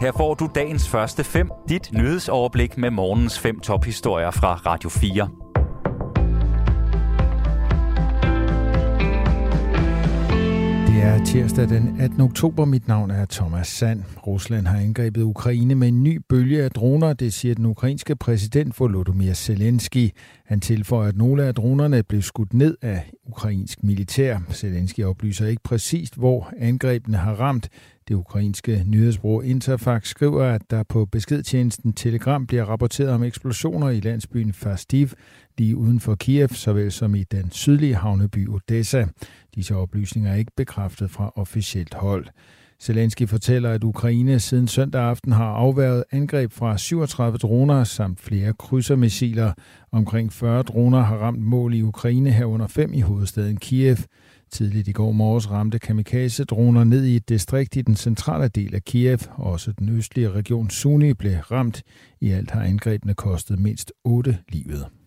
Her får du dagens første fem, dit nyhedsoverblik med morgens fem tophistorier fra Radio 4. Det er tirsdag den 18. oktober. Mit navn er Thomas Sand. Rusland har angrebet Ukraine med en ny bølge af droner, det siger den ukrainske præsident Volodymyr Zelensky. Han tilføjer, at nogle af dronerne blev skudt ned af ukrainsk militær. Zelensky oplyser ikke præcist, hvor angrebene har ramt. Det ukrainske nyhedsbureau Interfax skriver, at der på beskedtjenesten Telegram bliver rapporteret om eksplosioner i landsbyen Fastiv, lige uden for Kiev, såvel som i den sydlige havneby Odessa. Disse oplysninger er ikke bekræftet fra officielt hold. Zelensky fortæller, at Ukraine siden søndag aften har afværget angreb fra 37 droner samt flere krydsermissiler. Omkring 40 droner har ramt mål i Ukraine herunder fem i hovedstaden Kiev. Tidligt i går morges ramte kamikaze-droner ned i et distrikt i den centrale del af Kiev. Også den østlige region Suni blev ramt. I alt har angrebene kostet mindst 8 livet.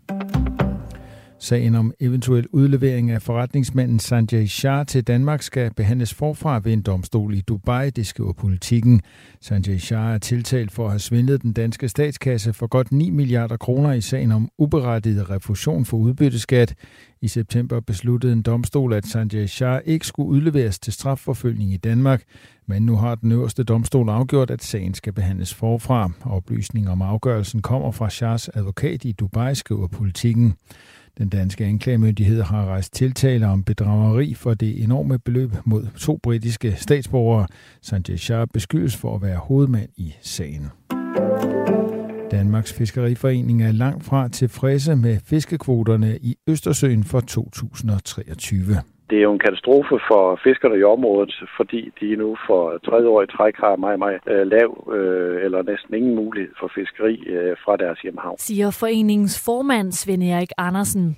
Sagen om eventuel udlevering af forretningsmanden Sanjay Shah til Danmark skal behandles forfra ved en domstol i Dubai, det skriver politikken. Sanjay Shah er tiltalt for at have svindlet den danske statskasse for godt 9 milliarder kroner i sagen om uberettiget refusion for udbytteskat. I september besluttede en domstol, at Sanjay Shah ikke skulle udleveres til strafforfølgning i Danmark, men nu har den øverste domstol afgjort, at sagen skal behandles forfra. Oplysninger om afgørelsen kommer fra Shahs advokat i Dubai, skriver politikken. Den danske anklagemyndighed har rejst tiltaler om bedrageri for det enorme beløb mod to britiske statsborgere. Sanjay Shah beskyldes for at være hovedmand i sagen. Danmarks Fiskeriforening er langt fra tilfredse med fiskekvoterne i Østersøen for 2023 det er jo en katastrofe for fiskerne i området, fordi de nu for tredje år i træk har meget, meget øh, lav øh, eller næsten ingen mulighed for fiskeri øh, fra deres hjemhavn. Siger foreningens formand Svend Erik Andersen.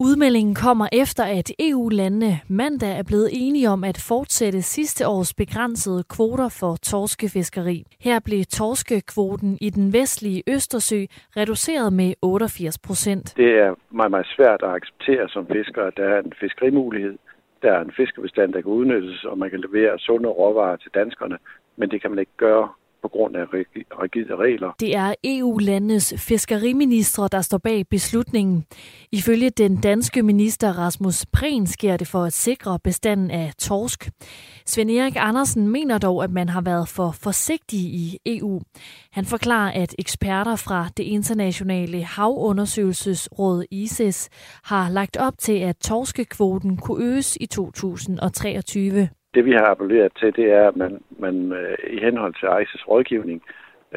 Udmeldingen kommer efter, at EU-landene mandag er blevet enige om at fortsætte sidste års begrænsede kvoter for torskefiskeri. Her blev torskekvoten i den vestlige Østersø reduceret med 88 procent. Det er meget, meget svært at acceptere som fisker, at der er en fiskerimulighed. Der er en fiskebestand, der kan udnyttes, og man kan levere sunde råvarer til danskerne, men det kan man ikke gøre på grund af rigide regler. Det er EU-landenes fiskeriministre, der står bag beslutningen. Ifølge den danske minister Rasmus Prehn sker det for at sikre bestanden af torsk. Svend Erik Andersen mener dog, at man har været for forsigtig i EU. Han forklarer, at eksperter fra det internationale havundersøgelsesråd ISIS har lagt op til, at torskekvoten kunne øges i 2023 det vi har appelleret til, det er, at man, man øh, i henhold til ICES rådgivning,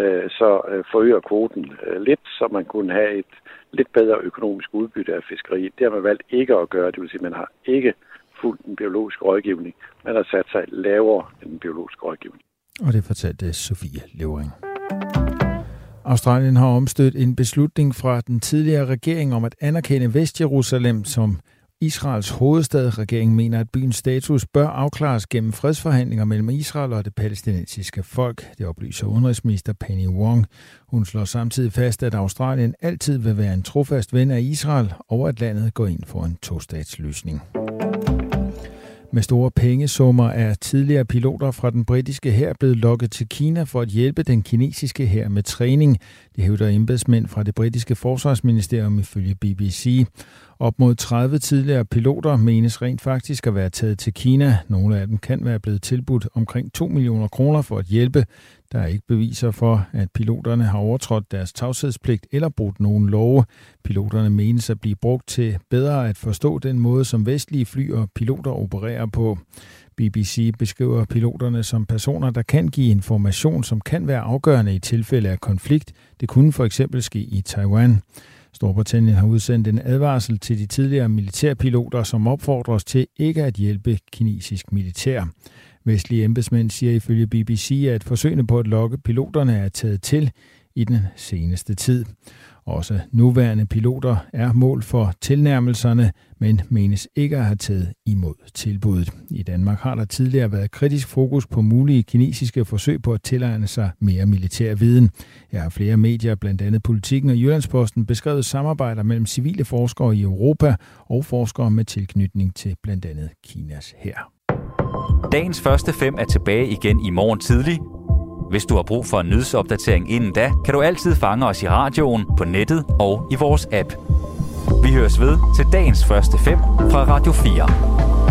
øh, så øh, forøger kvoten øh, lidt, så man kunne have et lidt bedre økonomisk udbytte af fiskeri. Det har man valgt ikke at gøre, det vil sige, at man har ikke fulgt den biologiske rådgivning. Man har sat sig lavere end den biologiske rådgivning. Og det fortalte Sofie Levering. Australien har omstødt en beslutning fra den tidligere regering om at anerkende Vestjerusalem som Israels hovedstad. Regeringen mener, at byens status bør afklares gennem fredsforhandlinger mellem Israel og det palæstinensiske folk. Det oplyser udenrigsminister Penny Wong. Hun slår samtidig fast, at Australien altid vil være en trofast ven af Israel, og at landet går ind for en tostatsløsning. Med store pengesummer er tidligere piloter fra den britiske hær blevet lokket til Kina for at hjælpe den kinesiske hær med træning. Det hævder embedsmænd fra det britiske forsvarsministerium ifølge BBC. Op mod 30 tidligere piloter menes rent faktisk at være taget til Kina. Nogle af dem kan være blevet tilbudt omkring 2 millioner kroner for at hjælpe. Der er ikke beviser for, at piloterne har overtrådt deres tavshedspligt eller brudt nogen love. Piloterne menes at blive brugt til bedre at forstå den måde, som vestlige fly og piloter opererer på. BBC beskriver piloterne som personer, der kan give information, som kan være afgørende i tilfælde af konflikt. Det kunne for eksempel ske i Taiwan. Storbritannien har udsendt en advarsel til de tidligere militærpiloter, som opfordres til ikke at hjælpe kinesisk militær. Vestlige embedsmænd siger ifølge BBC, at forsøgene på at lokke piloterne er taget til i den seneste tid. Også nuværende piloter er mål for tilnærmelserne, men menes ikke at have taget imod tilbuddet. I Danmark har der tidligere været kritisk fokus på mulige kinesiske forsøg på at tilegne sig mere militær viden. Her har flere medier, blandt andet Politiken og Jyllandsposten, beskrevet samarbejder mellem civile forskere i Europa og forskere med tilknytning til blandt andet Kinas her. Dagens første fem er tilbage igen i morgen tidlig. Hvis du har brug for en nyhedsopdatering inden da, kan du altid fange os i radioen, på nettet og i vores app. Vi høres ved til dagens første fem fra Radio 4.